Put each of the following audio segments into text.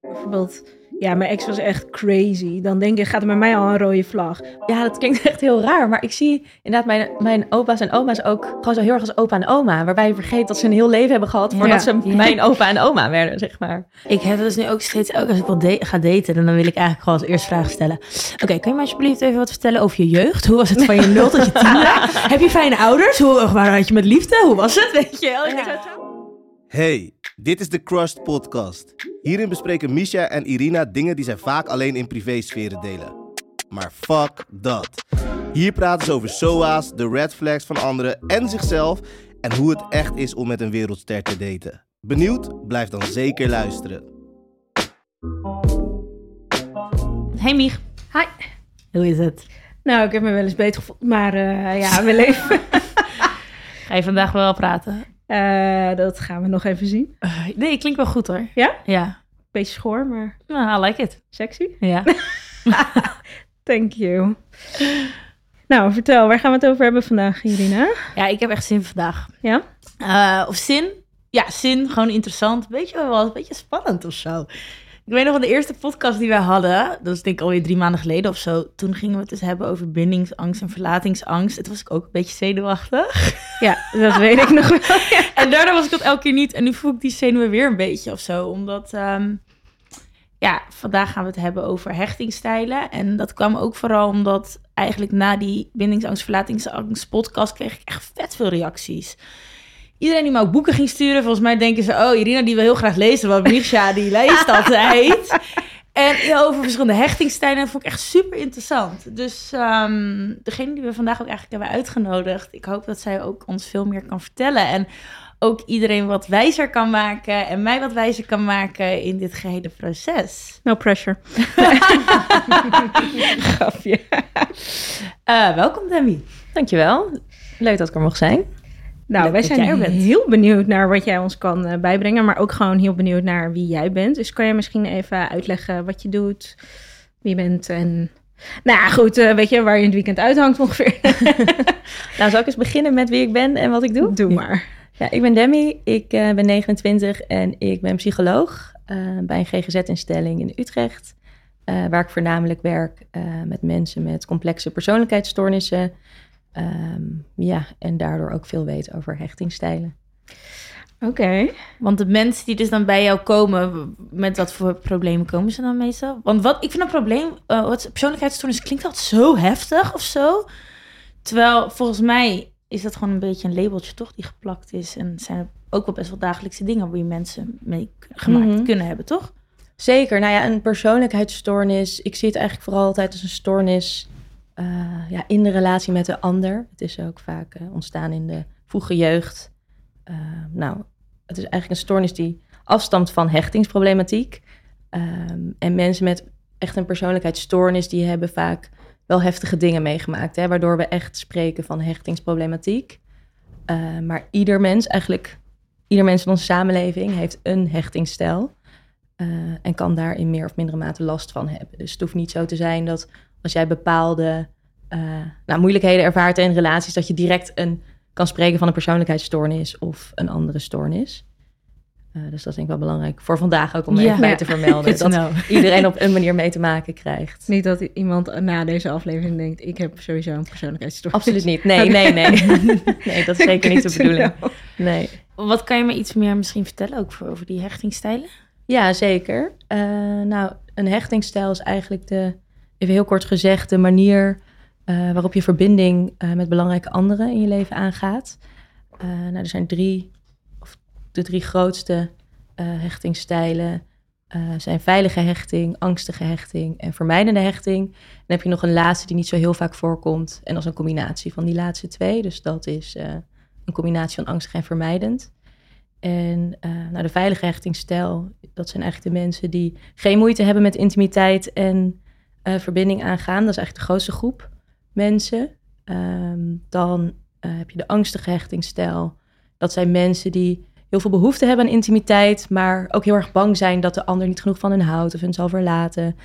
Bijvoorbeeld, ja, mijn ex was echt crazy. Dan denk je, gaat er bij mij al een rode vlag. Ja, dat klinkt echt heel raar. Maar ik zie inderdaad mijn, mijn opa's en oma's ook gewoon zo heel erg als opa en oma. Waarbij je vergeet dat ze een heel leven hebben gehad voordat Ja. ze mijn opa en oma werden, zeg maar. Ik heb dus nu ook steeds, ook als ik wil ga daten, dan wil ik eigenlijk gewoon als eerst vragen stellen. Oké, kan je me alsjeblieft even wat vertellen over je jeugd? Hoe was het van je 0 tot je 10 Heb je fijne ouders? Hoe, waar had je met liefde? Hoe was het? Weet je wel? Hey, dit is de Crushed Podcast. Hierin bespreken Misha en Irina dingen die zij vaak alleen in privésferen delen. Maar fuck dat. Hier praten ze over SOA's, de red flags van anderen en zichzelf en hoe het echt is om met een wereldster te daten. Benieuwd? Blijf dan zeker luisteren. Hey Mich. Hi. Hoe is het? Nou, ik heb me wel eens beter gevoeld. Maar eh, ja, we leven. Ga je vandaag wel praten? Eh, dat gaan we nog even zien. Uh, nee, klinkt wel goed hoor. Ja? Ja. Beetje schoor, maar Nou, I like it. sexy. Ja. Thank you. Nou, vertel, waar gaan we het over hebben vandaag, Irina? ja, ik heb echt zin vandaag. Ja? Eh, of zin? Ja, zin. Gewoon interessant. Weet je wel, een beetje spannend of zo. Ik weet nog van de eerste podcast die wij hadden, dat is denk ik alweer drie maanden geleden of zo. Toen gingen we het dus hebben over bindingsangst en verlatingsangst. Toen was ik ook een beetje zenuwachtig. Ja, dat weet ik nog wel. En daardoor was ik dat elke keer niet. En nu voel ik die zenuwen weer een beetje of zo. Omdat, ehm, ja, vandaag gaan we het hebben over hechtingstijlen. En dat kwam ook vooral omdat eigenlijk na die bindingsangst, verlatingsangst podcast kreeg ik echt vet veel reacties. Iedereen die me ook boeken ging sturen, volgens mij denken ze... oh, Irina die wil heel graag lezen, want Misha die leest altijd. En over verschillende hechtingstijlen dat vond ik echt super interessant. Dus ehm, degene die we vandaag ook eigenlijk hebben uitgenodigd... ik hoop dat zij ook ons veel meer kan vertellen. En ook iedereen wat wijzer kan maken... en mij wat wijzer kan maken in dit gehele proces. No pressure. Grapje. Eh, welkom Demi. Dankjewel. Leuk dat ik er mocht zijn. Nou, Leuk wij zijn bent. heel benieuwd naar wat jij ons kan eh, bijbrengen, maar ook gewoon heel benieuwd naar wie jij bent. Dus kan je misschien even uitleggen wat je doet, wie je bent en... Nou ja, goed, eh, weet je waar je in het weekend uithangt ongeveer? Nou, zal ik eens beginnen met wie ik ben en wat ik doe? Doe maar. Ja, ik ben Demi, ik eh, ben 29 en ik ben psycholoog bij een GGZ-instelling in Utrecht. waar ik voornamelijk werk met mensen met complexe persoonlijkheidsstoornissen. Ehm, ja, en daardoor ook veel weet over hechtingstijlen. Oké. Want de mensen die dus dan bij jou komen, met wat voor problemen komen ze dan meestal? Want wat ik vind een probleem, eh, wat persoonlijkheidsstoornis klinkt altijd zo heftig of zo. Terwijl volgens mij is dat gewoon een beetje een labeltje toch die geplakt is. En zijn er ook wel best wel dagelijkse dingen waar je mensen mee gemaakt Mhm. kunnen hebben, toch? Zeker, nou ja, een persoonlijkheidsstoornis. Ik zie het eigenlijk vooral altijd als een stoornis eh, ja, in de relatie met de ander. Het is ook vaak eh, ontstaan in de vroege jeugd. Eh, nou, het is eigenlijk een stoornis die afstamt van hechtingsproblematiek. Ehm, en mensen met echt een persoonlijkheidsstoornis, die hebben vaak wel heftige dingen meegemaakt. Hè, waardoor we echt spreken van hechtingsproblematiek. Maar ieder mens, eigenlijk ieder mens in onze samenleving, heeft een hechtingsstijl. En kan daar in meer of mindere mate last van hebben. Dus het hoeft niet zo te zijn dat als jij bepaalde eh, nou, moeilijkheden ervaart in relaties, dat je direct een, kan spreken van een persoonlijkheidsstoornis of een andere stoornis. Eh, dus dat is denk ik wel belangrijk voor vandaag ook om er Ja. even bij Ja. te vermelden. Dat know. iedereen op een manier mee te maken krijgt. Niet dat iemand na deze aflevering denkt, ik heb sowieso een persoonlijkheidsstoornis. Absoluut niet. Nee, nee, nee. Nee, dat is zeker niet de bedoeling. Nee. Wat kan je me iets meer misschien vertellen ook voor, over die hechtingstijlen? Ja, zeker. Eh, nou, een hechtingsstijl is eigenlijk de, even heel kort gezegd, de manier eh, waarop je verbinding eh, met belangrijke anderen in je leven aangaat. Eh, nou, er zijn drie, of de drie grootste hechtingsstijlen zijn veilige hechting, angstige hechting en vermijdende hechting. Dan heb je nog een laatste die niet zo heel vaak voorkomt. En dat is een combinatie van die laatste twee. Dus dat is een combinatie van angstig en vermijdend. En nou, de veilige hechtingsstijl, dat zijn eigenlijk de mensen die geen moeite hebben met intimiteit en eh, verbinding aangaan. Dat is eigenlijk de grootste groep mensen. Ehm, dan eh, heb je de angstige hechtingsstijl. Dat zijn mensen die heel veel behoefte hebben aan intimiteit, maar ook heel erg bang zijn dat de ander niet genoeg van hen houdt of hen zal verlaten.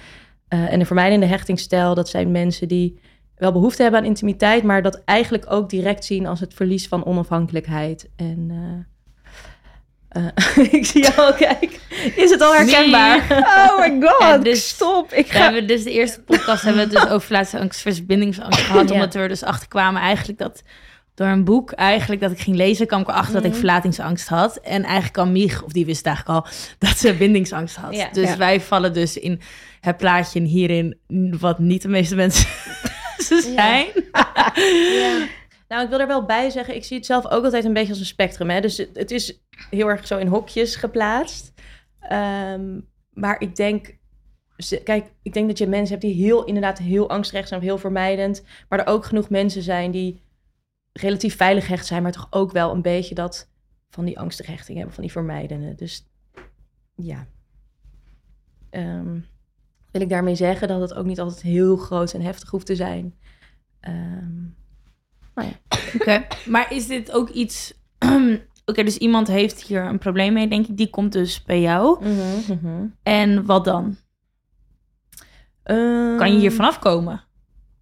Eh, en de vermijdende hechtingsstijl, dat zijn mensen die wel behoefte hebben aan intimiteit, maar dat eigenlijk ook direct zien als het verlies van onafhankelijkheid. En Eh, ik zie jou al kijken. Is het al herkenbaar? Oh my god, dus- stop. Ik ga... hebben dus de eerste podcast hebben we het dus over verlatingsangst versus bindingsangst gehad. Ja. Omdat we er dus achter kwamen eigenlijk dat door een boek eigenlijk dat ik ging lezen, kwam ik erachter dat ik Mhm. verlatingsangst had. En eigenlijk al Mich, of die wist eigenlijk al, dat ze bindingsangst had. Ja. dus Ja. wij vallen dus in het plaatje hierin, wat niet de meeste mensen zijn. Nou, ik wil er wel bij zeggen, ik zie het zelf ook altijd een beetje als een spectrum. Hè? Dus het, het is heel erg zo in hokjes geplaatst. Ehm, maar ik denk, kijk, ik denk dat je mensen hebt die heel, inderdaad heel angstrecht zijn, of heel vermijdend. Maar er ook genoeg mensen zijn die relatief veilig hecht zijn, maar toch ook wel een beetje dat van die angstige hechting hebben, van die vermijdende. Dus ja. Ehm, wil ik daarmee zeggen dat het ook niet altijd heel groot en heftig hoeft te zijn. Ehm, Oké, maar is dit ook iets... Oké, dus iemand heeft hier een probleem mee, denk ik. Die komt dus bij jou. En wat dan? Kan je hier Ehm, vanaf komen?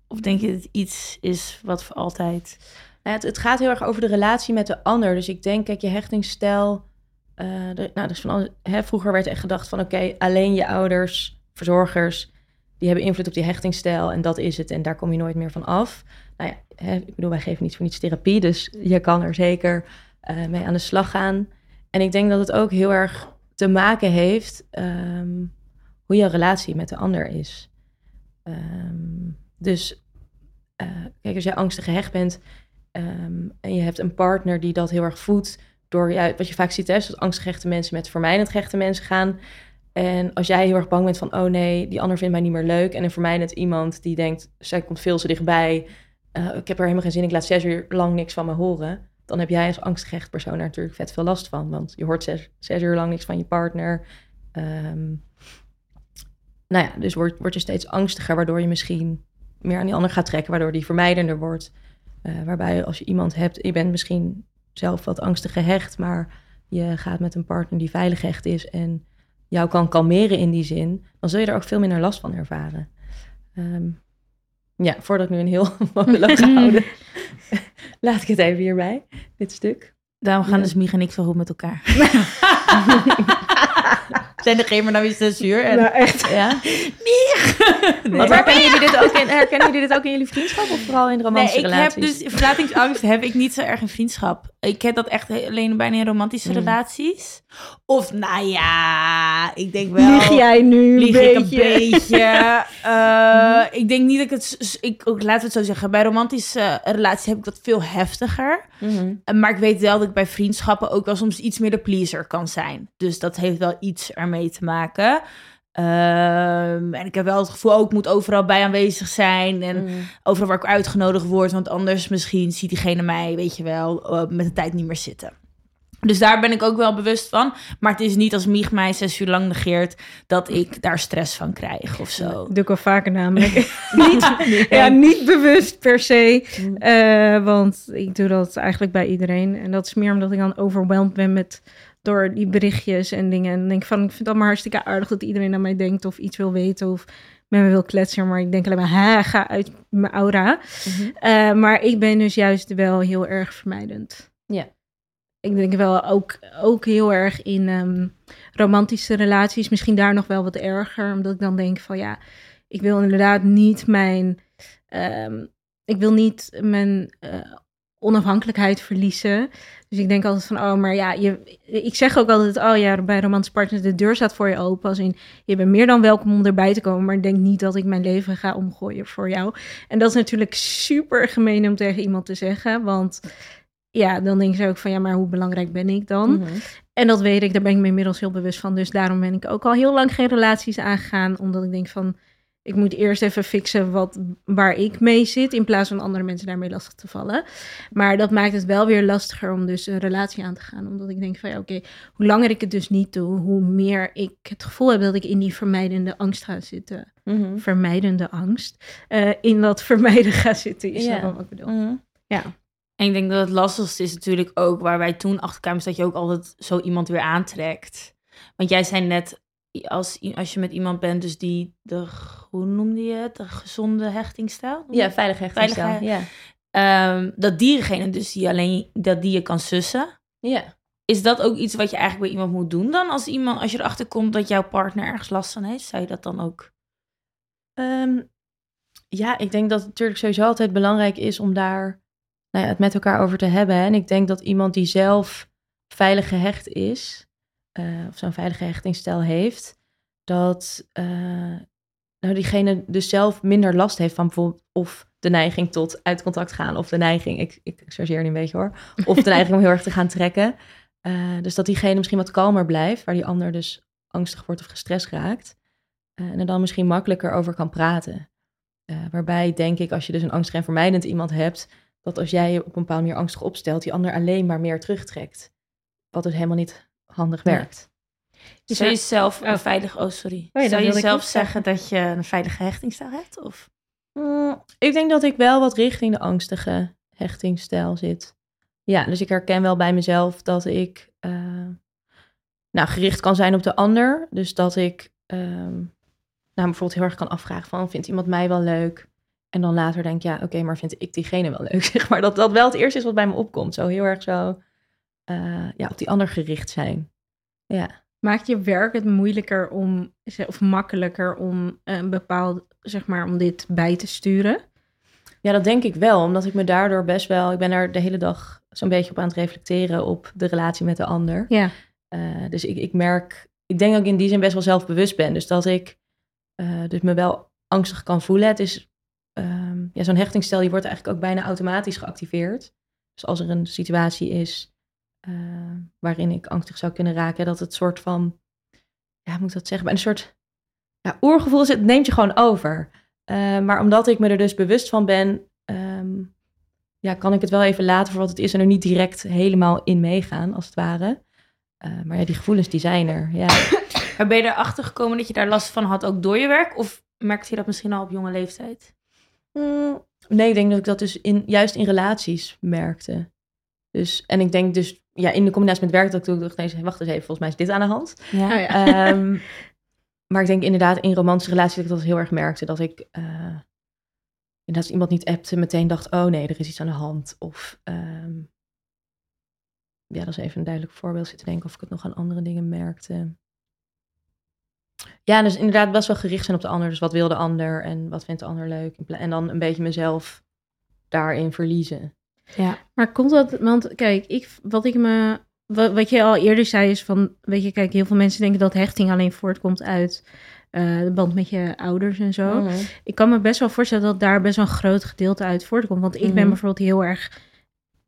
Of denk je dat het iets is wat voor altijd... Nou, het, het gaat heel erg over de relatie met de ander. Dus ik denk, kijk, je hechtingsstijl. de, nou, dus van hè, vroeger werd echt gedacht van oké, alleen je ouders, verzorgers, die hebben invloed op die hechtingsstijl en dat is het. En daar kom je nooit meer van af. Nou ja, hè, ik bedoel, wij geven niet voor niets therapie, dus je kan er zeker eh, mee aan de slag gaan. En ik denk dat het ook heel erg te maken heeft ehm, hoe je relatie met de ander is. Ehm, dus eh, kijk, als jij angstig gehecht bent, Ehm, en je hebt een partner die dat heel erg voedt door, wat je vaak ziet, hè, dat angstig gehechte mensen met vermijdend gehechte mensen gaan. En als jij heel erg bang bent van, oh nee, die ander vindt mij niet meer leuk. En een vermijdend iemand die denkt, zij komt veel te dichtbij. eh, ik heb er helemaal geen zin, ik laat zes uur lang niks van me horen. Dan heb jij als angstig gehecht persoon daar natuurlijk vet veel last van. Want je hoort zes, zes uur lang niks van je partner. Ehm, nou ja, dus word, word je steeds angstiger, waardoor je misschien meer aan die ander gaat trekken, waardoor die vermijdender wordt. Eh, waarbij als je iemand hebt, je bent misschien zelf wat angstig gehecht, maar je gaat met een partner die veilig gehecht is en jou kan kalmeren in die zin, dan zul je er ook veel minder last van ervaren. Ehm, ja, voordat ik nu een heel monoloog ga houden, laat ik het even hierbij, dit stuk. Daarom gaan Ja. dus Mich en ik zo goed met elkaar. Zijn er geen meer naar wie zes uur? En... Nou, echt. Ja. Nee. Herkennen jullie, dit ook in, herkennen jullie dit ook in jullie vriendschap of vooral in Nee, romantische ik heb relaties? dus verlatingsangst heb ik niet zo erg in vriendschap. Ik heb dat echt alleen bijna in romantische Mm. relaties. Of nou ja, ik denk wel. Lieg jij nu een Lieg beetje? ik een beetje. Eh, Ik denk niet dat ik het. Ik, ook, laten we het zo zeggen. Bij romantische relaties heb ik dat veel heftiger. Mhm. Eh, Maar ik weet wel dat ik bij vriendschappen ook wel soms iets meer de pleaser kan zijn. Dus dat heeft wel iets ermee te maken. Ehm, en ik heb wel het gevoel ook, ik moet overal bij aanwezig zijn. En Mhm. overal waar ik uitgenodigd word. Want anders misschien ziet diegene mij, weet je wel, eh, met de tijd niet meer zitten. Dus daar ben ik ook wel bewust van. Maar het is niet als Mieg mij zes uur lang negeert... dat ik daar stress van krijg of zo. Dat doe ik wel vaker namelijk. niet, ja, niet bewust per se. Mm. Eh, want ik doe dat eigenlijk bij iedereen. En dat is meer omdat ik dan overweldigd ben met door die berichtjes en dingen. En dan denk ik van, ik vind het allemaal hartstikke aardig dat iedereen aan mij denkt of iets wil weten of met me wil kletsen. Maar ik denk alleen maar, ha, ga uit mijn aura. Mhm. Eh, maar ik ben dus juist wel heel erg vermijdend. Ja. Ik denk wel ook, ook heel erg in ehm, romantische relaties. Misschien daar nog wel wat erger. Omdat ik dan denk van ja, ik wil inderdaad niet mijn... ehm, ik wil niet mijn eh, onafhankelijkheid verliezen. Dus ik denk altijd van, oh, maar ja, je, ik zeg ook altijd, oh ja, bij romantische partners, de deur staat voor je open. Als in, je bent meer dan welkom om erbij te komen, maar denk niet dat ik mijn leven ga omgooien voor jou. En dat is natuurlijk super gemeen om tegen iemand te zeggen, want ja, dan denk ze ook van, ja, maar hoe belangrijk ben ik dan? Mhm. En dat weet ik, daar ben ik me inmiddels heel bewust van. Dus daarom ben ik ook al heel lang geen relaties aangegaan. Omdat ik denk van, ik moet eerst even fixen wat, waar ik mee zit. In plaats van andere mensen daarmee lastig te vallen. Maar dat maakt het wel weer lastiger om dus een relatie aan te gaan. Omdat ik denk van, ja oké, hoe langer ik het dus niet doe, hoe meer ik het gevoel heb dat ik in die vermijdende angst ga zitten. Mhm. Vermijdende angst. Eh, in dat vermijden ga zitten, is Ja. dat wat ik bedoel. Mhm. En ik denk dat het lastigste is natuurlijk ook... waar wij toen achter kwamen... is dat je ook altijd zo iemand weer aantrekt. Want jij zei net... Als, als je met iemand bent, dus die de, hoe noemde je het? De gezonde hechtingstijl? Ja, veilig hechtingsstijl. Veilig, Ja. Ehm, dat diegene dus die alleen dat die je kan sussen. ja. is dat ook iets wat je eigenlijk bij iemand moet doen dan? Als, iemand, als je erachter komt dat jouw partner ergens last van heeft, zou je dat dan ook... Ehm, ja, ik denk dat het natuurlijk sowieso altijd belangrijk is om daar nou ja, het met elkaar over te hebben. Hè. En ik denk dat iemand die zelf veilig gehecht is, eh, of zo'n veilige hechtingsstijl heeft, dat uh, nou, diegene dus zelf minder last heeft van bijvoorbeeld of de neiging tot uit contact gaan, of de neiging, ik, ik chargeer nu een beetje hoor, of de neiging om heel erg te gaan trekken. Uh, dus dat diegene misschien wat kalmer blijft, waar die ander dus angstig wordt of gestrest raakt. en er dan misschien makkelijker over kan praten. waarbij denk ik, als je dus een angstig en vermijdend iemand hebt, dat als jij je op een bepaalde manier angstig opstelt, die ander alleen maar meer terugtrekt. Wat dus helemaal niet handig werkt. Dus zou je zelf oh. veilig, oh sorry, oh zou je zelf zeggen dat je een veilige hechtingsstijl hebt? Of? Mm, ik denk dat ik wel wat richting de angstige hechtingsstijl zit. Ja, dus ik herken wel bij mezelf dat ik uh, nou, gericht kan zijn op de ander. Dus dat ik um, nou, bijvoorbeeld heel erg kan afvragen van, vindt iemand mij wel leuk? En dan later denk ja, oké, maar vind ik diegene wel leuk, zeg maar. Dat dat wel het eerste is wat bij me opkomt. Zo heel erg zo, uh, ja, op die ander gericht zijn. Ja. Maakt je werk het moeilijker om, of makkelijker om een bepaald, zeg maar, om dit bij te sturen? Ja, dat denk ik wel, omdat ik me daardoor best wel, ik ben er de hele dag zo'n beetje op aan het reflecteren op de relatie met de ander. Ja. Uh, dus ik, ik merk, ik denk dat ik in die zin best wel zelfbewust ben. Dus dat ik uh, dus me wel angstig kan voelen. Het is um, ja, zo'n hechtingsstel die wordt eigenlijk ook bijna automatisch geactiveerd. Dus als er een situatie is uh, waarin ik angstig zou kunnen raken, dat het soort van, ja, moet ik dat zeggen, een soort ja, oergevoel is, het neemt je gewoon over. Uh, maar omdat ik me er dus bewust van ben, um, ja, kan ik het wel even laten voor wat het is en er niet direct helemaal in meegaan, als het ware. Uh, maar ja, die gevoelens die zijn er. Ja. Maar ben je erachter gekomen dat je daar last van had, ook door je werk? Of merkte je dat misschien al op jonge leeftijd? Mm, nee, ik denk dat ik dat dus in, juist in relaties merkte. Dus, en ik denk dus, ja, in de combinatie met werk dat ik dacht, nee, wacht eens even, volgens mij is dit aan de hand. Ja. Oh ja. Um, maar ik denk inderdaad in romantische relaties dat ik dat heel erg merkte. Dat ik, uh, inderdaad als iemand niet appte, meteen dacht, oh nee, er is iets aan de hand. Of, um, ja, dat is even een duidelijk voorbeeld zitten denken of ik het nog aan andere dingen merkte. Ja, dus inderdaad best wel gericht zijn op de ander. Dus wat wil de ander en wat vindt de ander leuk. En dan een beetje mezelf daarin verliezen. Ja, maar komt dat, want kijk, ik, wat ik me, wat, wat je al eerder zei is van, weet je, kijk, heel veel mensen denken dat hechting alleen voortkomt uit uh, de band met je ouders en zo. Mm -hmm. Ik kan me best wel voorstellen dat daar best wel een groot gedeelte uit voortkomt. Want ik mm -hmm. ben bijvoorbeeld heel erg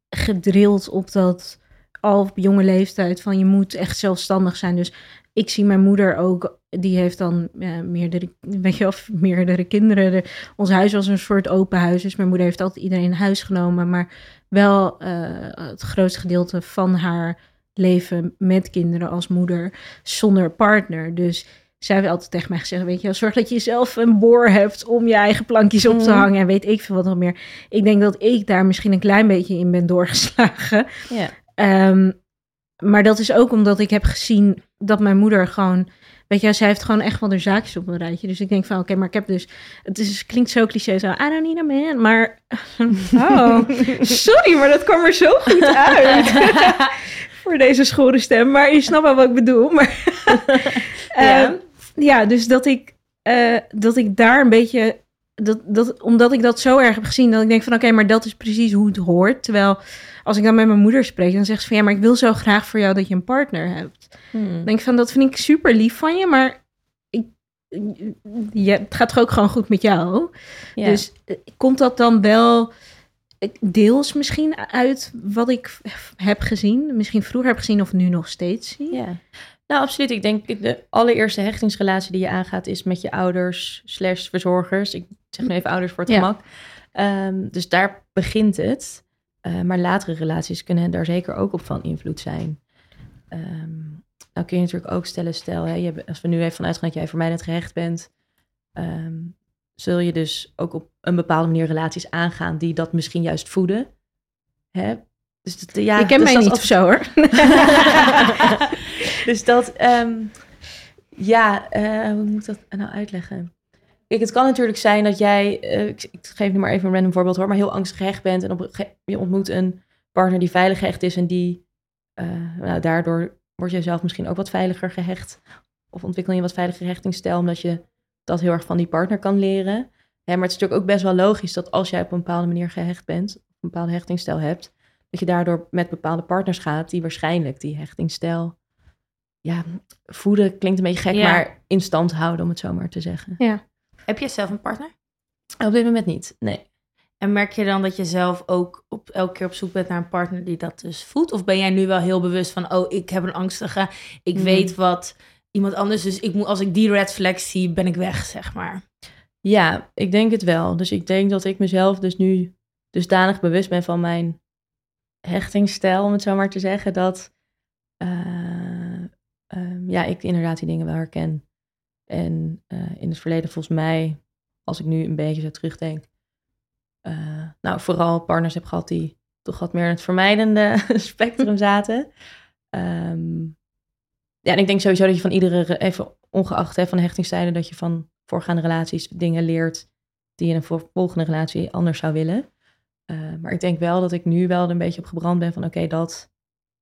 gedrild op dat al op jonge leeftijd van je moet echt zelfstandig zijn. Dus ik zie mijn moeder ook, die heeft dan meerdere, weet je, of meerdere kinderen. De, ons huis was een soort open huis, dus mijn moeder heeft altijd iedereen in huis genomen, maar wel uh, het grootste gedeelte van haar leven met kinderen als moeder zonder partner. Dus zij heeft altijd tegen mij gezegd, weet je, zorg dat je zelf een boor hebt om je eigen plankjes op te hangen en weet ik veel wat nog meer. Ik denk dat ik daar misschien een klein beetje in ben doorgeslagen. Ja. Um, maar dat is ook omdat ik heb gezien dat mijn moeder gewoon, weet je, zij heeft gewoon echt wel de zaakjes op een rijtje. Dus ik denk van, oké, okay, maar ik heb dus, het is, klinkt zo cliché, zo, I don't need a man. Maar, oh, sorry, maar dat kwam er zo goed uit. Voor deze schore stem, maar je snapt wel wat ik bedoel. Maar, ja. Uh, ja, dus dat ik, uh, dat ik daar een beetje dat, dat, omdat ik dat zo erg heb gezien, dat ik denk van oké, okay, maar dat is precies hoe het hoort. Terwijl als ik dan met mijn moeder spreek, dan zegt ze van ja, maar ik wil zo graag voor jou dat je een partner hebt. Hmm. Denk van dat vind ik super lief van je, maar ik, ja, het gaat toch ook gewoon goed met jou. Ja. Dus komt dat dan wel deels misschien uit wat ik heb gezien, misschien vroeger heb gezien of nu nog steeds zie? Ja. Nou, absoluut. Ik denk de allereerste hechtingsrelatie die je aangaat is met je ouders slash verzorgers. Ik zeg nu even ouders voor het ja. gemak. Um, dus daar begint het. Uh, maar latere relaties kunnen daar zeker ook op van invloed zijn. Um, nou kun je natuurlijk ook stellen, stel, hè, je, als we nu even vanuit gaan dat jij voor mij net gehecht bent, um, zul je dus ook op een bepaalde manier relaties aangaan die dat misschien juist voeden. Hè? Dus dat, ja, je kent dus mij niet of zo hoor. dus dat, um, ja, uh, hoe moet ik dat nou uitleggen? Kijk, het kan natuurlijk zijn dat jij, uh, ik, ik, geef nu maar even een random voorbeeld hoor, maar heel angstig gehecht bent en op, je ontmoet een partner die veilig gehecht is en die eh, nou, daardoor word je zelf misschien ook wat veiliger gehecht. Of ontwikkel je een wat veiliger hechtingsstijl, omdat je dat heel erg van die partner kan leren. Hè, maar het is natuurlijk ook best wel logisch dat als jij op een bepaalde manier gehecht bent, of een bepaalde hechtingsstijl hebt, dat je daardoor met bepaalde partners gaat die waarschijnlijk die hechtingsstijl, ja, voeden klinkt een beetje gek, Ja. maar in stand houden, om het zo maar te zeggen. Heb je zelf een partner? Op dit moment niet, nee. En merk je dan dat je zelf ook op, elke keer op zoek bent naar een partner die dat dus voelt? Of ben jij nu wel heel bewust van, oh, ik heb een angstige, ik Mhm. weet wat iemand anders, dus ik moet, als ik die red flags zie, ben ik weg, zeg maar. Ja, ik denk het wel. Dus ik denk dat ik mezelf dus nu dusdanig bewust ben van mijn hechtingsstijl, om het zo maar te zeggen, dat eh, ehm, ja, ik inderdaad die dingen wel herken. En eh, in het verleden volgens mij, als ik nu een beetje zo terugdenk, eh, nou vooral partners heb gehad die toch wat meer in het vermijdende spectrum zaten. Ehm, ja, en ik denk sowieso dat je van iedere, re- even ongeacht hè, van hechtingstijden, dat je van voorgaande relaties dingen leert die je in een vol- volgende relatie anders zou willen. Eh, maar ik denk wel dat ik nu wel een beetje op gebrand ben van oké, dat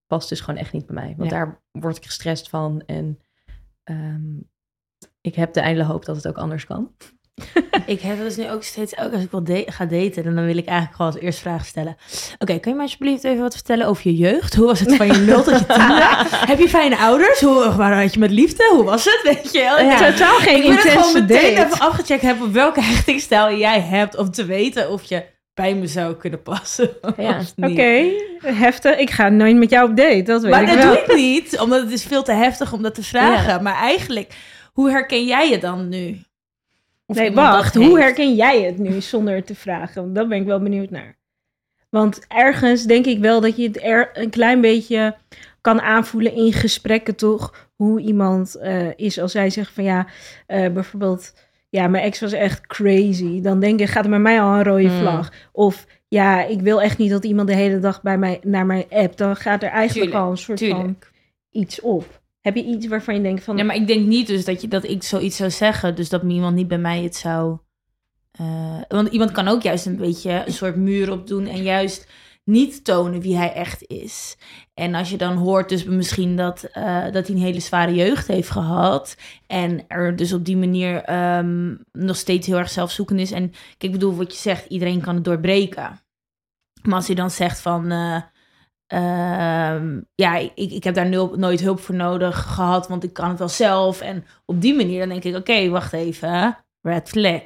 past dus gewoon echt niet bij mij. Want Ja. daar word ik gestrest van en ehm, ik heb de eindele hoop dat het ook anders kan. Ik heb dat dus nu ook steeds, ook als ik wil da- ga daten, dan wil ik eigenlijk gewoon als eerste vraag stellen. Oké, kun je me alsjeblieft even wat vertellen over je jeugd? Hoe was het van je nul tot je tiende? heb je fijne ouders? Hoe, waar had je met liefde? Hoe was het? Weet je wel? Ik Ja, totaal geen ik wil gewoon meteen date. even afgecheckt hebben welke hechtingstijl jij hebt om te weten of je bij me zou kunnen passen. Ja, Oké, heftig. Ik ga nooit met jou op date, dat weet Maar ik dat wel. doe ik niet, omdat het is veel te heftig om dat te vragen. Maar eigenlijk, hoe herken jij je dan nu? Of nee, wacht. Hoe heeft? herken jij het nu zonder het te vragen? Daar ben ik wel benieuwd naar. Want ergens denk ik wel dat je het er een klein beetje kan aanvoelen in gesprekken, toch? Hoe iemand eh, is als zij zegt van ja, eh, bijvoorbeeld, ja, mijn ex was echt crazy. Dan denk ik, gaat er bij mij al een rode Hmm. vlag. Of ja, ik wil echt niet dat iemand de hele dag bij mij naar mij appt. Dan gaat er eigenlijk Tuurlijk, al een soort van iets op. Heb je iets waarvan je denkt van... Ja, maar ik denk niet dus dat, je, dat ik zoiets zou zeggen. Dus dat iemand niet bij mij het zou... eh, want iemand kan ook juist een beetje een soort muur opdoen... en juist niet tonen wie hij echt is. En als je dan hoort dus misschien dat, eh, dat hij een hele zware jeugd heeft gehad... en er dus op die manier ehm, nog steeds heel erg zelfzoekend is... en kijk, ik bedoel, wat je zegt, iedereen kan het doorbreken. Maar als hij dan zegt van... eh, Ehm, ja, ik, ik heb daar nul, nooit hulp voor nodig gehad, want ik kan het wel zelf. En op die manier dan denk ik, oké, wacht even, red flag.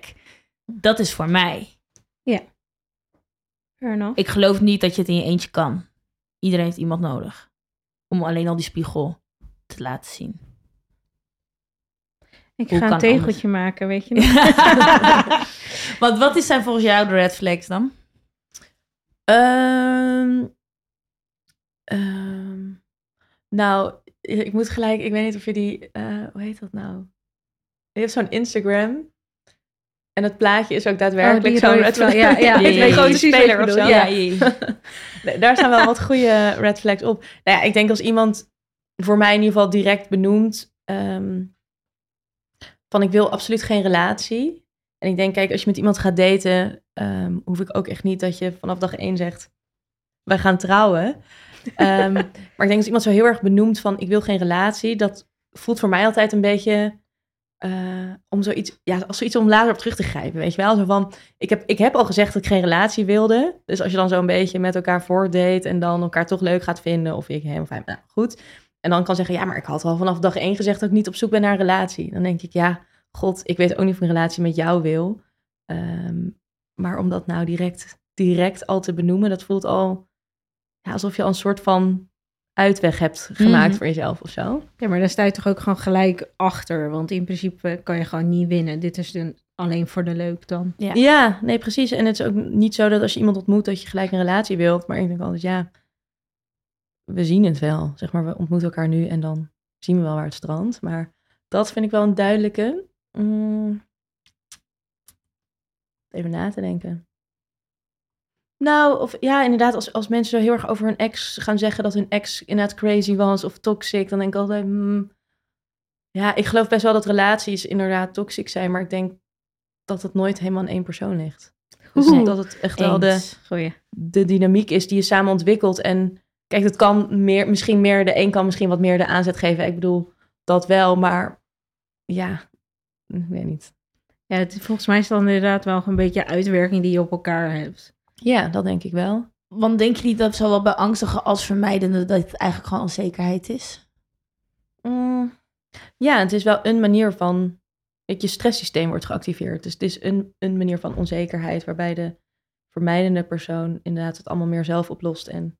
Dat is voor mij. Fair enough. Ik geloof niet dat je het in je eentje kan. Iedereen heeft iemand nodig. Om alleen al die spiegel te laten zien. Ik Hoe ga een tegeltje maken, weet je nog? Want wat is zijn volgens jou de red flags dan? Ehm, ehm, nou, ik moet gelijk, ik weet niet of je die, eh, hoe heet dat nou? Je hebt zo'n Instagram. En het plaatje is ook daadwerkelijk Oh, zo'n red flag. Ja, ja, weet een grote speler of zo. Ja, Ja. ja. Daar staan wel wat goede red flags op. Nou ja, ik denk als iemand voor mij in ieder geval direct benoemt ehm, van ik wil absoluut geen relatie. En ik denk, kijk, als je met iemand gaat daten, ehm, hoef ik ook echt niet dat je vanaf dag één zegt, wij gaan trouwen. Ehm, maar ik denk als iemand zo heel erg benoemt van ik wil geen relatie, dat voelt voor mij altijd een beetje eh, om zoiets, ja, als zoiets om later op terug te grijpen, weet je wel? Zo van, ik heb, ik heb al gezegd dat ik geen relatie wilde. Dus als je dan zo een beetje met elkaar voortdate en dan elkaar toch leuk gaat vinden, of ik of hij, nou goed. En dan kan zeggen, ja, maar ik had al vanaf dag één gezegd dat ik niet op zoek ben naar een relatie. Dan denk ik, ja, god, ik weet ook niet of ik een relatie met jou wil. Ehm, maar om dat nou direct, direct al te benoemen, dat voelt al ja, alsof je al een soort van uitweg hebt gemaakt Mhm. voor jezelf of zo. Ja, maar daar sta je toch ook gewoon gelijk achter. Want in principe kan je gewoon niet winnen. Dit is dan alleen voor de leuk dan. Ja. Ja, nee, precies. En het is ook niet zo dat als je iemand ontmoet dat je gelijk een relatie wilt. Maar ik denk altijd, ja, we zien het wel. Zeg maar, we ontmoeten elkaar nu en dan zien we wel waar het strandt. Maar dat vind ik wel een duidelijke. Mm. Even na te denken. Nou, of ja, inderdaad, als, als mensen zo heel erg over hun ex gaan zeggen dat hun ex inderdaad crazy was of toxic, dan denk ik altijd, hmm, ja, ik geloof best wel dat relaties inderdaad toxic zijn, maar ik denk dat het nooit helemaal aan één persoon ligt. Dus Oeh. dat het echt wel de. Goeie. de dynamiek is die je samen ontwikkelt. En kijk, het kan meer, misschien meer, de een kan misschien wat meer de aanzet geven. Ik bedoel, dat wel, maar ja, ik weet niet. Ja, het, volgens mij is dan inderdaad wel een beetje uitwerking die je op elkaar hebt. Ja, dat denk ik wel. Want denk je niet dat zowel bij angstige als vermijdende dat het eigenlijk gewoon onzekerheid is? Mm, ja, het is wel een manier van dat je stresssysteem wordt geactiveerd. Dus het is een, een manier van onzekerheid waarbij de vermijdende persoon inderdaad het allemaal meer zelf oplost en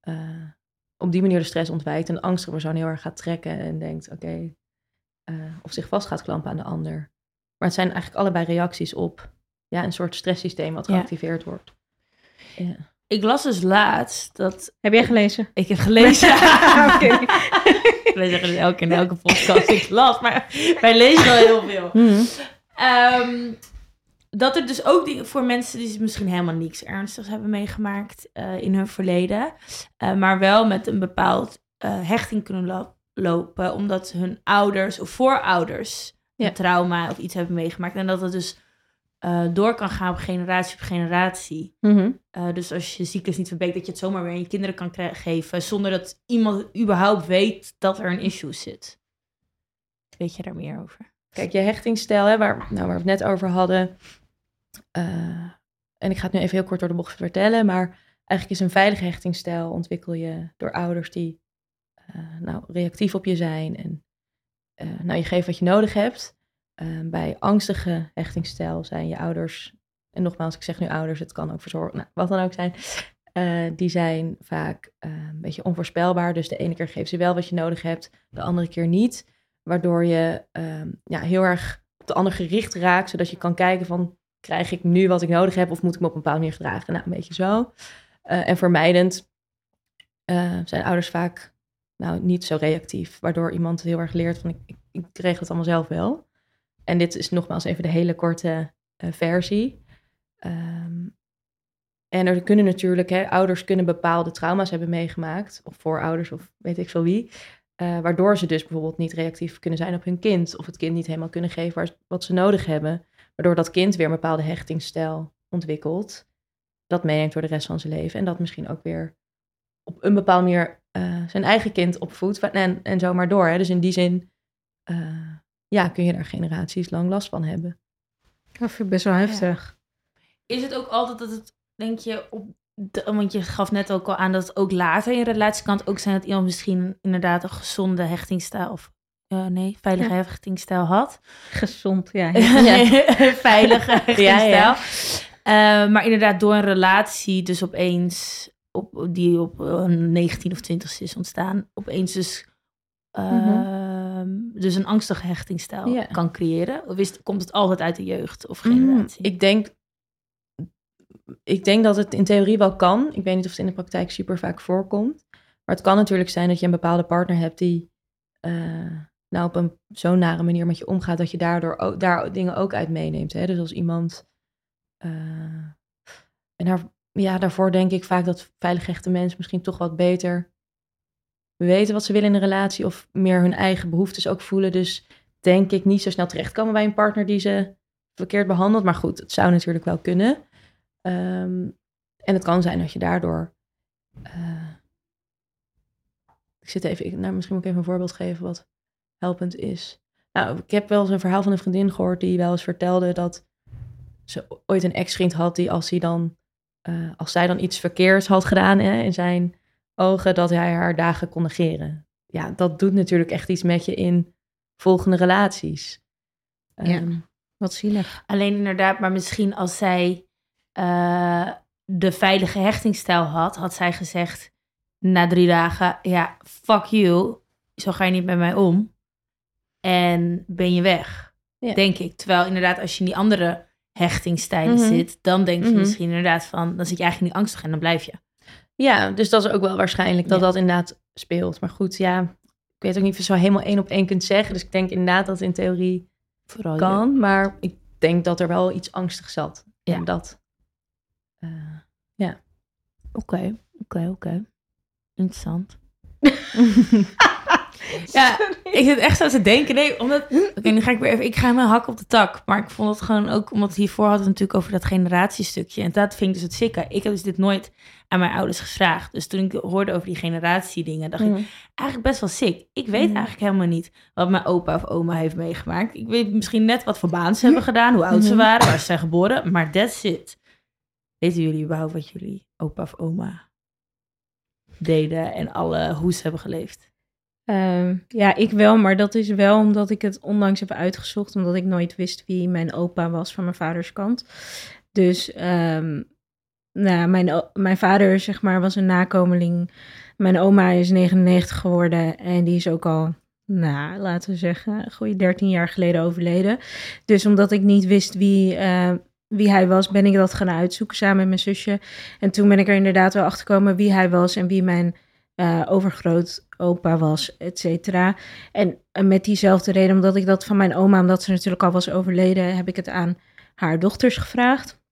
eh, op die manier de stress ontwijkt. En de angstige persoon heel erg gaat trekken en denkt, oké, eh, of zich vast gaat klampen aan de ander. Maar het zijn eigenlijk allebei reacties op ja, een soort stresssysteem wat Ja. geactiveerd wordt. Ja. Ik las dus laatst dat... Heb jij gelezen? Ik heb gelezen... Oké. Wij zeggen het elke in elke podcast ik las, maar wij lezen wel heel veel. Ehm, dat er dus ook dingen voor mensen die misschien helemaal niks ernstigs hebben meegemaakt eh, in hun verleden, eh, maar wel met een bepaald eh, hechting kunnen lo- lopen, omdat hun ouders of voorouders Ja. een trauma of iets hebben meegemaakt. En dat het dus eh, door kan gaan op generatie op generatie. Mhm. Eh, dus als je ziektes niet verbeekt, dat je het zomaar weer aan je kinderen kan geven, zonder dat iemand überhaupt weet dat er een issue zit. Weet je daar meer over? Kijk, je hechtingsstijl, hè, waar, nou, waar we het net over hadden. eh, en ik ga het nu even heel kort door de bocht vertellen. Maar eigenlijk is een veilige hechtingsstijl ontwikkel je door ouders die eh, nou, reactief op je zijn. En eh, nou, je geeft wat je nodig hebt. Eh, bij angstige hechtingsstijl zijn je ouders, en nogmaals, ik zeg nu ouders, het kan ook verzorgen, nou, wat dan ook zijn. eh, die zijn vaak eh, een beetje onvoorspelbaar. Dus de ene keer geven ze wel wat je nodig hebt, de andere keer niet waardoor je ehm, ja, heel erg op de ander gericht raakt, zodat je kan kijken van, krijg ik nu wat ik nodig heb of moet ik me op een bepaalde manier gedragen? Nou, een beetje zo. Eh, en vermijdend zijn ouders vaak nou, niet zo reactief, waardoor iemand heel erg leert van, ik, ik, ik regel het allemaal zelf wel. En dit is nogmaals even de hele korte eh, versie. Ehm, en er kunnen natuurlijk, hè, ouders kunnen bepaalde trauma's hebben meegemaakt, of voorouders of weet ik veel wie. Eh, waardoor ze dus bijvoorbeeld niet reactief kunnen zijn op hun kind. Of het kind niet helemaal kunnen geven wat ze nodig hebben. Waardoor dat kind weer een bepaalde hechtingsstijl ontwikkelt. Dat meeneemt door de rest van zijn leven. En dat misschien ook weer op een bepaalde manier eh, zijn eigen kind opvoedt. En, en zo maar door. Hè. Dus in die zin ja, kun je daar generaties lang last van hebben. Dat vind ik best wel heftig. Is het ook altijd dat het, denk je, op de, want je gaf net ook al aan dat het ook later in een relatie kan het ook zijn dat iemand misschien inderdaad een gezonde hechtingsstijl of eh, nee, veilige hechtingsstijl had. Gezond, ja. veilige hechtingsstijl. Ja, ja. Eh, maar inderdaad door een relatie dus opeens, op, die op een 19 of 20 is ontstaan, opeens dus, ehm, dus een angstige hechtingsstijl Ja. kan creëren. Of is, komt het altijd uit de jeugd of Mm, generatie? ik, denk, ik denk dat het in theorie wel kan. Ik weet niet of het in de praktijk super vaak voorkomt. Maar het kan natuurlijk zijn dat je een bepaalde partner hebt die eh, nou op een zo'n nare manier met je omgaat, dat je daardoor ook, daar dingen ook uit meeneemt. Hè? Dus als iemand. eh, en daar, ja, daarvoor denk ik vaak dat veilig echte mensen misschien toch wat beter weten wat ze willen in een relatie of meer hun eigen behoeftes ook voelen. Dus denk ik niet zo snel terechtkomen bij een partner die ze verkeerd behandeld. Maar goed, het zou natuurlijk wel kunnen. Ehm, en het kan zijn dat je daardoor. eh, ik zit even. Nou, misschien moet ik even een voorbeeld geven wat helpend is. Nou, ik heb wel eens een verhaal van een vriendin gehoord die wel eens vertelde dat ze ooit een ex-vriend had die als hij dan. eh, als zij dan iets verkeerds had gedaan hè, in zijn ogen, dat hij haar dagen kon negeren. Ja, dat doet natuurlijk echt iets met je in volgende relaties. Ja. Ehm, Wat zielig. Alleen inderdaad, maar misschien als zij eh, de veilige hechtingsstijl had, had zij gezegd na drie dagen, ja, fuck you, zo ga je niet met mij om. En ben je weg, Ja. denk ik. Terwijl inderdaad, als je in die andere hechtingsstijlen Mhm. zit, dan denk je Mhm. misschien inderdaad van, dan zit je eigenlijk niet angstig en dan blijf je. Ja, dus dat is ook wel waarschijnlijk dat Ja. dat inderdaad speelt. Maar goed, ja, ik weet ook niet of je zo helemaal één op één kunt zeggen. Dus ik denk inderdaad dat het in theorie Vooral kan. Maar ik denk dat er wel iets angstig zat. Ja. in dat. Eh, Oké, oké, oké. Interessant. Ja, ik zit echt zo te denken. Nee, omdat... Oké, nu ga ik weer even... Ik ga mijn hak op de tak. Maar ik vond het gewoon ook... Omdat hiervoor hadden we natuurlijk over dat generatiestukje. En dat vind ik dus het sikke. Ik heb dus dit nooit aan mijn ouders gevraagd. Dus toen ik hoorde over die generatiedingen... dacht ik, eigenlijk best wel sick. Ik weet Mhm. eigenlijk helemaal niet... wat mijn opa of oma heeft meegemaakt. Ik weet misschien net wat voor baan ze hebben gedaan... hoe oud ze Mhm. waren, waar ze zijn geboren. Maar that's it. Weten jullie überhaupt wat jullie opa of oma deden... en alle hoe ze hebben geleefd? Ehm, ja, ik wel, maar dat is wel omdat ik het onlangs heb uitgezocht, omdat ik nooit wist wie mijn opa was van mijn vaders kant. Dus ehm, nou, mijn, mijn vader, zeg maar, was een nakomeling. Mijn oma is 99 geworden en die is ook al, nou, laten we zeggen, goede 13 jaar geleden overleden. Dus omdat ik niet wist wie, eh, wie hij was, ben ik dat gaan uitzoeken samen met mijn zusje. En toen ben ik er inderdaad wel achter gekomen wie hij was en wie mijn eh overgrootopa was, et cetera. En met diezelfde reden, omdat ik dat van mijn oma, omdat ze natuurlijk al was overleden, heb ik het aan haar dochters gevraagd.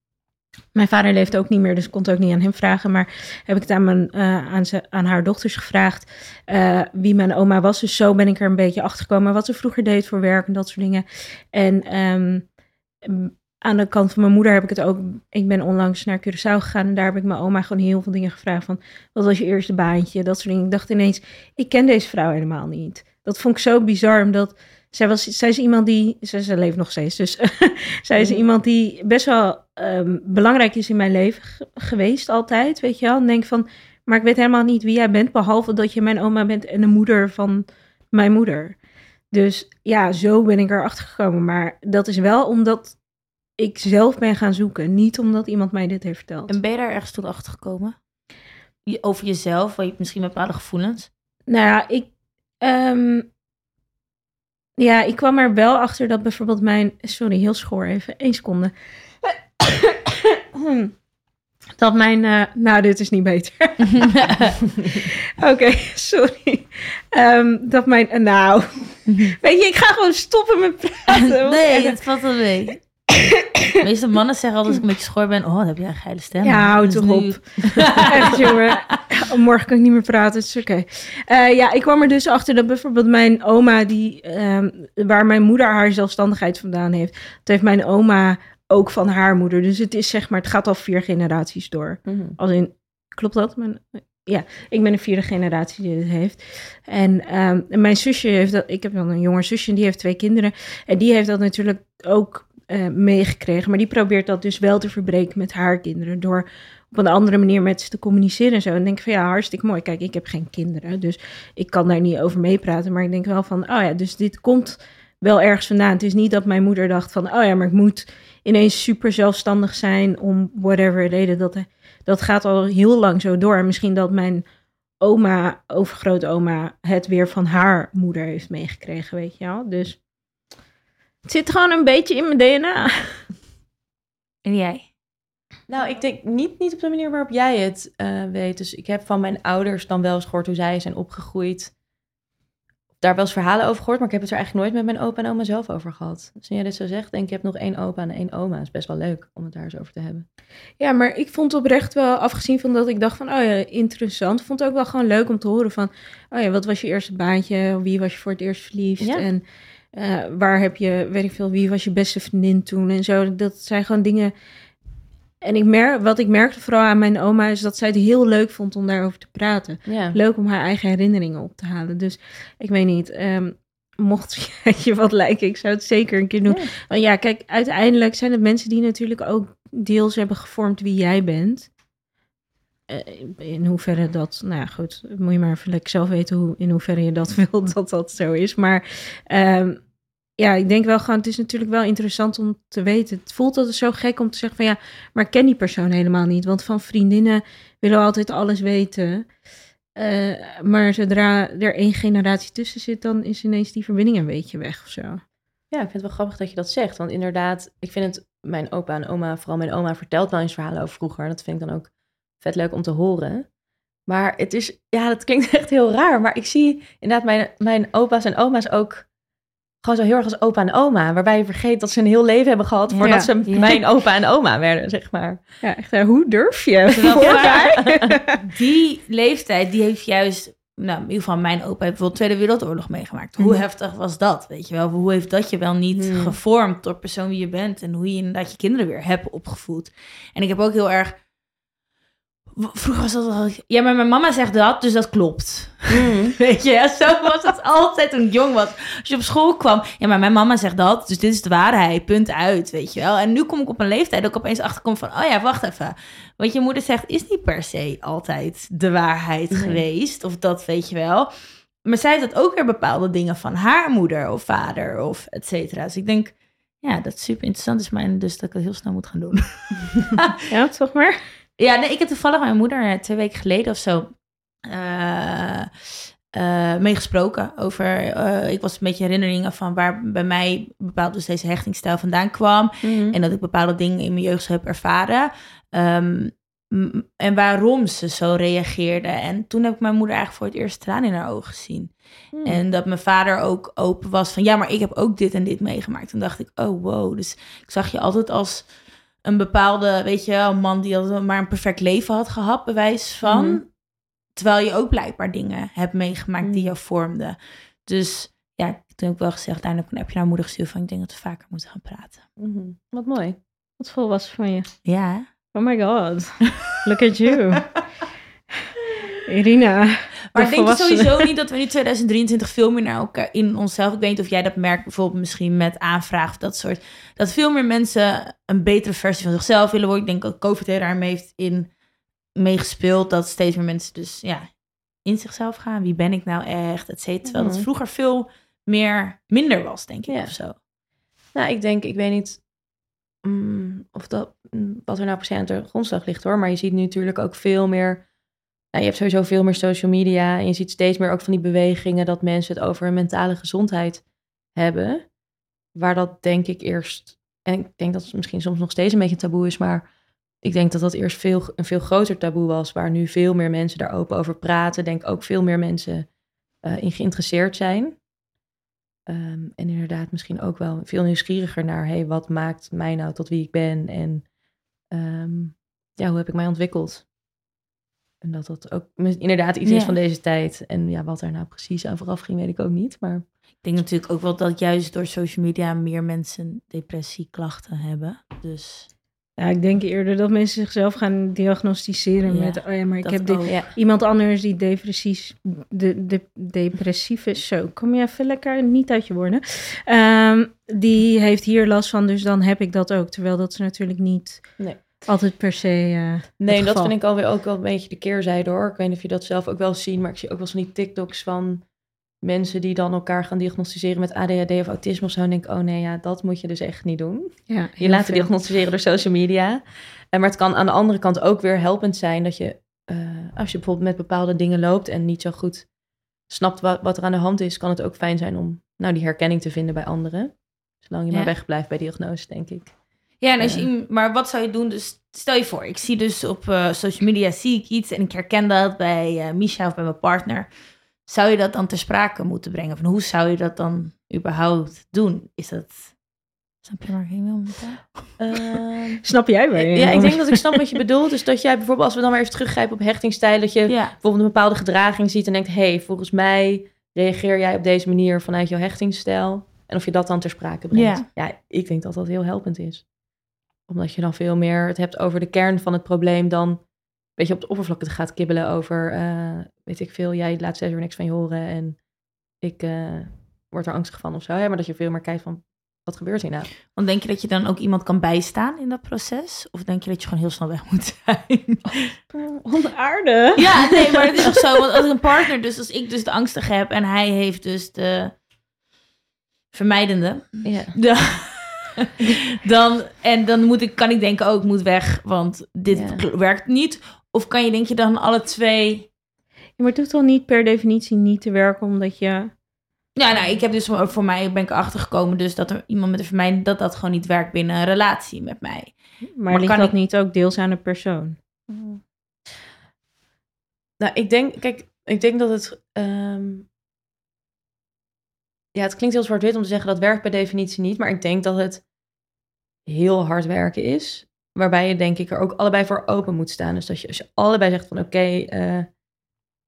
Mijn vader leeft ook niet meer, dus ik kon het ook niet aan hem vragen. Maar heb ik het aan, mijn, eh, aan, aan haar dochters gevraagd eh, wie mijn oma was. Dus zo ben ik er een beetje achter gekomen wat ze vroeger deed voor werk en dat soort dingen. En ehm, aan de kant van mijn moeder heb ik het ook. Ik ben onlangs naar Curaçao gegaan en daar heb ik mijn oma gewoon heel veel dingen gevraagd. Van wat was je eerste baantje? Dat soort dingen. Ik dacht ineens, ik ken deze vrouw helemaal niet. Dat vond ik zo bizar, omdat zij, was, zij is iemand die, ze, ze leeft nog steeds, dus zij is iemand die best wel ehm, belangrijk is in mijn leven ge- geweest altijd, weet je wel. En denk van, maar ik weet helemaal niet wie jij bent, behalve dat je mijn oma bent en de moeder van mijn moeder. Dus ja, zo ben ik erachter gekomen. Maar dat is wel omdat ik zelf ben gaan zoeken, niet omdat iemand mij dit heeft verteld. En ben je daar ergens toen achter gekomen? Over jezelf, waar je misschien bepaalde gevoelens. Nou ja, ik. ehm, ja, ik kwam er wel achter dat bijvoorbeeld mijn. Sorry, heel schoor even. één seconde. dat mijn. eh, nou, dit is niet beter. Oké, sorry. Ehm, dat mijn. eh, nou. Weet je, ik ga gewoon stoppen met praten. Nee, het valt wel mee. De meeste mannen zeggen altijd als ik een beetje schoor ben... Oh, dan heb jij een geile stem. Ja, houd Dus toch nu- op. Echt, jongen. Oh, morgen kan ik niet meer praten, is oké. Eh, ja, ik kwam er dus achter dat bijvoorbeeld mijn oma, die, ehm, waar mijn moeder haar zelfstandigheid vandaan heeft, dat heeft mijn oma ook van haar moeder. Dus het is zeg maar, het gaat al vier generaties door. Mhm. Als in, klopt dat? Mijn, ja, ik ben de vierde generatie die dit heeft. En ehm, en mijn zusje heeft dat, ik heb dan een jonger zusje en die heeft twee kinderen. En die heeft dat natuurlijk ook eh, meegekregen. Maar die probeert dat dus wel te verbreken met haar kinderen. Door op een andere manier met ze te communiceren en zo. En denk van ja, hartstikke mooi. Kijk, ik heb geen kinderen, dus ik kan daar niet over meepraten. Maar ik denk wel van, oh ja, dus dit komt wel ergens vandaan. Het is niet dat mijn moeder dacht van, oh ja, maar ik moet ineens super zelfstandig zijn om whatever reden. Dat, dat gaat al heel lang zo door. En misschien dat mijn oma, overgrootoma, het weer van haar moeder heeft meegekregen, weet je wel. Dus het zit gewoon een beetje in mijn DNA. En jij? Nou, ik denk niet, niet op de manier waarop jij het eh, weet. Dus ik heb van mijn ouders dan wel eens gehoord hoe zij zijn opgegroeid. Daar wel eens verhalen over gehoord, maar ik heb het er eigenlijk nooit met mijn opa en oma zelf over gehad. Dus nu jij dit zo zegt, denk ik, ik heb nog één opa en één oma. Dat is best wel leuk om het daar eens over te hebben. Ja, maar ik vond oprecht wel, afgezien van dat ik dacht van, oh ja, interessant. Vond het ook wel gewoon leuk om te horen van, oh ja, wat was je eerste baantje? Wie was je voor het eerst verliefd? Ja. En eh, waar heb je, weet ik veel, wie was je beste vriendin toen? En zo, dat zijn gewoon dingen... En ik merk, wat ik merkte vooral aan mijn oma is dat zij het heel leuk vond om daarover te praten. Ja. Leuk om haar eigen herinneringen op te halen. Dus ik weet niet, ehm, mocht je wat lijken, ik zou het zeker een keer doen. Ja. Want ja, kijk, uiteindelijk zijn het mensen die natuurlijk ook deels hebben gevormd wie jij bent. Eh, in hoeverre dat, nou ja, goed, moet je maar even zelf weten hoe, in hoeverre je dat wilt dat dat zo is. Maar ehm, ja, ik denk wel gewoon, het is natuurlijk wel interessant om te weten. Het voelt altijd zo gek om te zeggen van ja, maar ken die persoon helemaal niet. Want van vriendinnen willen we altijd alles weten. Eh, maar zodra er één generatie tussen zit, dan is ineens die verbinding een beetje weg of zo. Ja, ik vind het wel grappig dat je dat zegt. Want inderdaad, ik vind het, mijn opa en oma, vooral mijn oma, vertelt wel eens verhalen over vroeger. Dat vind ik dan ook vet leuk om te horen. Maar het is, ja, dat klinkt echt heel raar. Maar ik zie inderdaad mijn, mijn opa's en oma's ook gewoon zo heel erg als opa en oma. Waarbij je vergeet dat ze een heel leven hebben gehad voordat Ja. ze Ja. mijn opa en oma werden, zeg maar. Ja, echt, hè, hoe durf je? Die leeftijd, die heeft juist nou, in ieder geval mijn opa heeft bijvoorbeeld Tweede Wereldoorlog meegemaakt. Hoe Mhm. heftig was dat, weet je wel? Hoe heeft dat je wel niet Hmm. gevormd door persoon wie je bent en hoe je inderdaad je kinderen weer hebt opgevoed? En ik heb ook heel erg... Vroeger was dat al... Ja, maar mijn mama zegt dat, dus dat klopt. Weet je, ja, zo was het altijd toen ik jong was. Als je op school kwam, ja, maar mijn mama zegt dat, dus dit is de waarheid, punt uit, weet je wel. En nu kom ik op een leeftijd dat ik opeens achterkom van, oh ja, wacht even. Wat je moeder zegt is niet per se altijd de waarheid geweest, of dat weet je wel. Maar zij had ook weer bepaalde dingen van haar moeder of vader of et cetera. Dus ik denk, ja, dat is super interessant is, maar dus dat ik het heel snel moet gaan doen. Ja, toch maar. Ja, nee, ik heb toevallig mijn moeder eh, twee weken geleden of zo eh eh, meegesproken over. ik was een beetje herinneringen van waar bij mij bepaald dus deze hechtingsstijl vandaan kwam. En dat ik bepaalde dingen in mijn jeugd heb ervaren. Ehm, en waarom ze zo reageerde. En toen heb ik mijn moeder eigenlijk voor het eerst tranen in haar ogen gezien. Hmm. En dat mijn vader ook open was van ja, maar ik heb ook dit en dit meegemaakt. Toen dacht ik, oh wow. Dus ik zag je altijd als een bepaalde, weet je, een man die altijd maar een perfect leven had gehad, bewijs van. Mhm. Terwijl je ook blijkbaar dingen hebt meegemaakt die Mhm. jou vormden. Dus ja, toen heb ik wel gezegd, daar heb ik een appje naar moeder gestuurd van ik denk dat we vaker moeten gaan praten. Mhm. Wat mooi. Wat volwassen van je. Ja? Oh my god. Look at you. Irina. Maar de denk je sowieso niet dat we nu 2023 veel meer naar elkaar in onszelf... Ik weet niet of jij dat merkt bijvoorbeeld misschien met aanvraag of dat soort... Dat veel meer mensen een betere versie van zichzelf willen worden. Ik denk dat COVID er daarmee heeft in meegespeeld. Dat steeds meer mensen dus ja, in zichzelf gaan. Wie ben ik nou echt, et cetera. Terwijl dat Mhm. vroeger veel meer minder was, denk ik, Ja. of zo. Nou, ik denk, ik weet niet mm, of dat, mm, wat er nou per se aan de grondslag ligt hoor. Maar je ziet nu natuurlijk ook veel meer. Nou, je hebt sowieso veel meer social media. En je ziet steeds meer ook van die bewegingen dat mensen het over hun mentale gezondheid hebben. Waar dat denk ik eerst. En ik denk dat het misschien soms nog steeds een beetje taboe is. Maar ik denk dat dat eerst veel, een veel groter taboe was. Waar nu veel meer mensen daar open over praten. Denk ook veel meer mensen eh, in geïnteresseerd zijn. Ehm, en inderdaad misschien ook wel veel nieuwsgieriger naar... hey, wat maakt mij nou tot wie ik ben? En ehm, ja, hoe heb ik mij ontwikkeld? En dat dat ook inderdaad iets is van deze tijd. En ja, wat er nou precies aan vooraf ging, weet ik ook niet. Maar Ik denk natuurlijk ook wel dat juist door social media meer mensen depressieklachten hebben. Dus Ja, ik denk eerder dat mensen zichzelf gaan diagnosticeren Ja, met... Oh ja, maar ik heb dit, ook. ja, iemand anders die depressief, de, de, depressief is. Zo, kom je even lekker niet uit je woorden. Ehm, die heeft hier last van, dus dan heb ik dat ook. Terwijl dat is natuurlijk niet Nee. Altijd per se eh, nee, het dat vind ik alweer ook wel een beetje de keerzijde hoor. Ik weet niet of je dat zelf ook wel ziet, maar ik zie ook wel eens van die TikToks van mensen die dan elkaar gaan diagnosticeren met ADHD of autisme of zo. En denk ik, oh nee, ja, dat moet je dus echt niet doen. Ja, je laten veel. diagnosticeren door social media. En maar het kan aan de andere kant ook weer helpend zijn dat je, eh, als je bijvoorbeeld met bepaalde dingen loopt en niet zo goed snapt wat, wat er aan de hand is, kan het ook fijn zijn om nou, die herkenning te vinden bij anderen. Zolang je Ja. maar wegblijft bij diagnose, denk ik. Ja, en als je, iem- maar wat zou je doen? Dus stel je voor, ik zie dus op eh, social media zie ik iets en ik herken dat bij eh Misha of bij mijn partner. Zou je dat dan ter sprake moeten brengen? Van hoe zou je dat dan überhaupt doen? Is dat. Snap je waar ik heen wil? Ehm, Snap jij waar je ja, ik denk dat ik snap wat je bedoelt. Dus dat jij bijvoorbeeld, als we dan maar even teruggrijpen op hechtingstijl, dat je Ja, bijvoorbeeld een bepaalde gedraging ziet en denkt, hey, volgens mij reageer jij op deze manier vanuit jouw hechtingstijl. En of je dat dan ter sprake brengt. Ja. Ja, ik denk dat dat heel helpend is. Omdat je dan veel meer het hebt over de kern van het probleem dan een beetje op de oppervlakte gaat kibbelen over, eh, weet ik veel, jij laat steeds weer niks van je horen en ik eh, word er angstig van of zo. Hè? Maar dat je veel meer kijkt van, wat gebeurt hier nou? want denk je dat je dan ook iemand kan bijstaan in dat proces? Of denk je dat je gewoon heel snel weg moet zijn? Onaardig. Ja, nee, maar het is toch zo. Want als een partner, dus als ik dus de angstige heb en hij heeft dus de vermijdende. Ja. Ja. dan, en dan moet ik, kan ik denken, ook moet weg, want dit Ja. werkt niet. Of kan je denk je dan alle twee... Ja, maar het hoeft toch niet per definitie niet te werken, omdat je... Ja, nou, ik heb dus voor mij ben ik erachter gekomen dus dat er iemand met een vermijding, dat dat gewoon niet werkt binnen een relatie met mij. Maar, ligt kan dat ik- niet ook deels aan de persoon? Nou, ik denk, kijk, ik denk dat het. ehm, ja, het klinkt heel zwart-wit om te zeggen dat werkt per definitie niet, maar ik denk dat het heel hard werken is. Waarbij je, denk ik, er ook allebei voor open moet staan. Dus dat je, als je allebei zegt van oké, eh,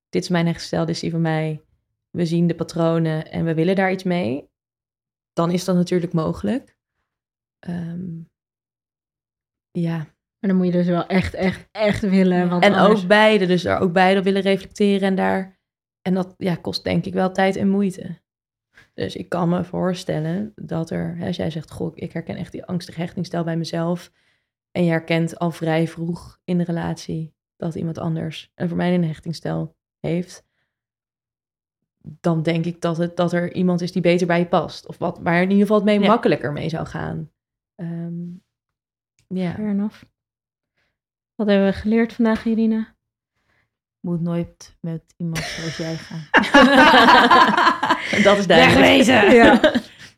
dit is mijn herstel, dit is die van mij. We zien de patronen en we willen daar iets mee. Dan is dat natuurlijk mogelijk. Ehm, ja, Maar dan moet je dus wel echt, echt, echt willen. Want en anders- ook beide, dus daar ook beide op willen reflecteren en daar. En dat ja, kost denk ik wel tijd en moeite. Dus ik kan me voorstellen dat er, hè, als jij zegt, goh, ik herken echt die angstige hechtingstijl bij mezelf. En je herkent al vrij vroeg in de relatie dat iemand anders een vermijdende hechtingstijl heeft. Dan denk ik dat, het, dat er iemand is die beter bij je past. Of wat, waar in ieder geval het mee Ja. makkelijker mee zou gaan. Ehm, ja. Fair enough. Wat hebben we geleerd vandaag, Irina? Moet nooit met iemand zoals jij gaan. dat is duidelijk. Wegwezen! Ja.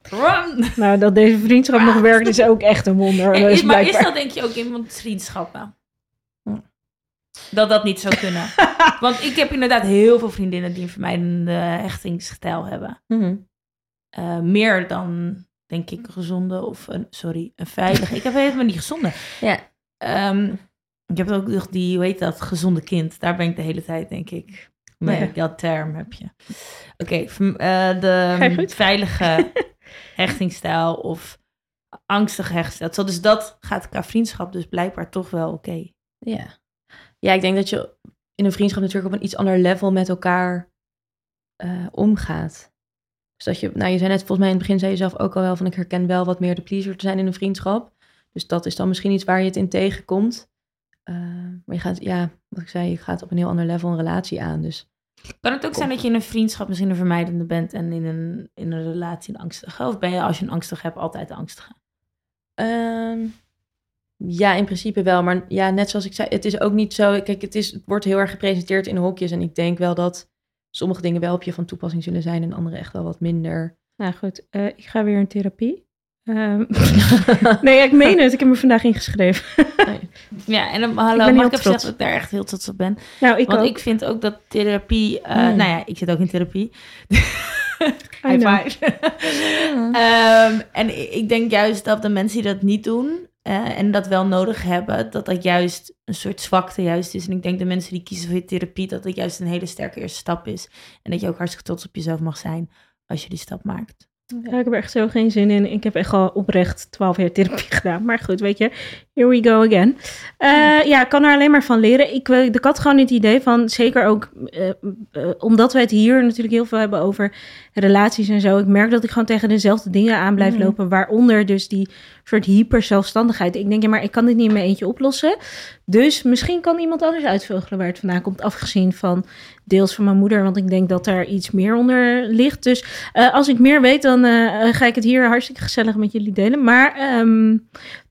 Run! Nou, dat deze vriendschap nog werkt is ook echt een wonder. En is, is maar is dat denk je ook in iemands vriendschappen? Dat dat niet zou kunnen. Want ik heb inderdaad heel veel vriendinnen die een vermijdende hechtingsstijl hebben. Mhm. Eh, meer dan, denk ik, een gezonde of een, sorry, een veilige. Ik heb helemaal niet gezonde. Ja. Ehm, ik heb ook nog die, hoe heet dat, gezonde kind. Daar ben ik de hele tijd, denk ik. Nee, Ja. dat term heb je. Oké, eh, de je veilige hechtingsstijl of angstige hechtingstijl. Dus dat gaat qua vriendschap dus blijkbaar toch wel oké. Ja. ja, ik denk dat je in een vriendschap natuurlijk op een iets ander level met elkaar eh, omgaat. Dus dat je, nou je zei net, volgens mij in het begin zei je zelf ook al wel van ik herken wel wat meer de pleaser te zijn in een vriendschap. Dus dat is dan misschien iets waar je het in tegenkomt. Eh, maar je gaat, ja, wat ik zei, je gaat op een heel ander level een relatie aan. Dus Kan het ook zijn dat je in een vriendschap misschien een vermijdende bent en in een, in een relatie een angstige? Of ben je als je een angstige hebt altijd de angstige? Ehm, ja, in principe wel. Maar ja, net zoals ik zei, het is ook niet zo. Kijk, het, is, het wordt heel erg gepresenteerd in hokjes. En ik denk wel dat sommige dingen wel op je van toepassing zullen zijn en andere echt wel wat minder. Nou goed, eh, ik ga weer in therapie. Ehm, nee, ik meen het. Ik heb me vandaag ingeschreven. Ja, en dan, hallo, mag ik even trots. zeggen dat ik daar echt heel trots op ben? Nou, ik Want ook. ik vind ook dat therapie... eh, Hmm. Nou ja, ik zit ook in therapie. High five. Ehm, en ik denk juist dat de mensen die dat niet doen... eh, en dat wel nodig hebben, dat dat juist een soort zwakte juist is. En ik denk de mensen die kiezen voor je therapie... dat dat juist een hele sterke eerste stap is. En dat je ook hartstikke trots op jezelf mag zijn... als je die stap maakt. Ja, ik heb er echt zo geen zin in. Ik heb echt al oprecht 12 jaar therapie gedaan. Maar goed, weet je, here we go again. Eh, ja, ik kan er alleen maar van leren. Ik, wil- ik had gewoon het idee van, zeker ook eh, eh, omdat we het hier natuurlijk heel veel hebben over relaties en zo. Ik merk dat ik gewoon tegen dezelfde dingen aan blijf Mhm. lopen. Waaronder dus die soort hyper zelfstandigheid. Ik denk, ja, maar ik kan dit niet in mijn eentje oplossen. Dus misschien kan iemand anders uitvogelen waar het vandaan komt. Afgezien van deels van mijn moeder. Want ik denk dat daar iets meer onder ligt. Dus eh, als ik meer weet, dan eh, ga ik het hier hartstikke gezellig met jullie delen. Maar ehm,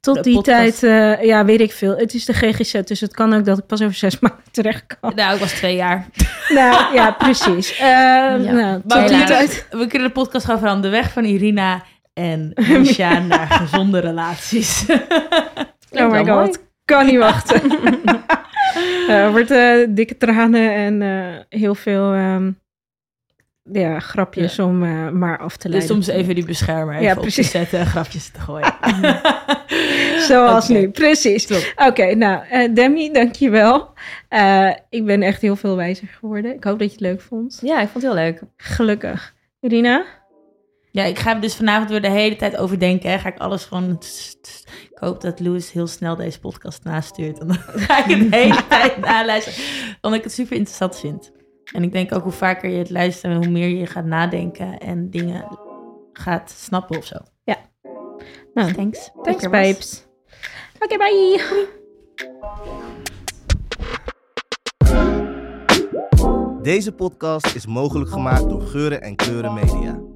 tot De die podcast. tijd, eh, ja, weet ik veel. Het is de GGZ, dus het kan ook dat ik pas over zes maanden terecht kan. Nou, ik was twee jaar. nou, ja, precies. Eh, nou, tot Maar die tijd. we kunnen de podcast gaan veranderen. De weg van Irina en Misha naar gezonde relaties. Oh my god, kan niet wachten. Eh, wordt eh, dikke tranen en eh, heel veel ehm, ja, grapjes om maar af te Dus leiden. soms even die beschermer even Ja, op te precies. zetten en grapjes te gooien. Zoals nu, precies. Oké, nou, Demi, dankjewel. Ik ben echt heel veel wijzer geworden. Ik hoop dat je het leuk vond. Ja, ik vond het heel leuk. Gelukkig. Irina? Ja, ik ga dus vanavond weer de hele tijd overdenken. Hè. Ga ik alles gewoon... Ik hoop dat Louis heel snel deze podcast nastuurt. En dan ga ik het de hele tijd naluisteren. Omdat ik het super interessant vind. En ik denk ook hoe vaker je het luistert... en hoe meer je gaat nadenken en dingen gaat snappen of zo. Nou, Thanks. Thanks, was. babes. Oké, bye. Deze podcast is mogelijk gemaakt door Geuren en Kleuren Media.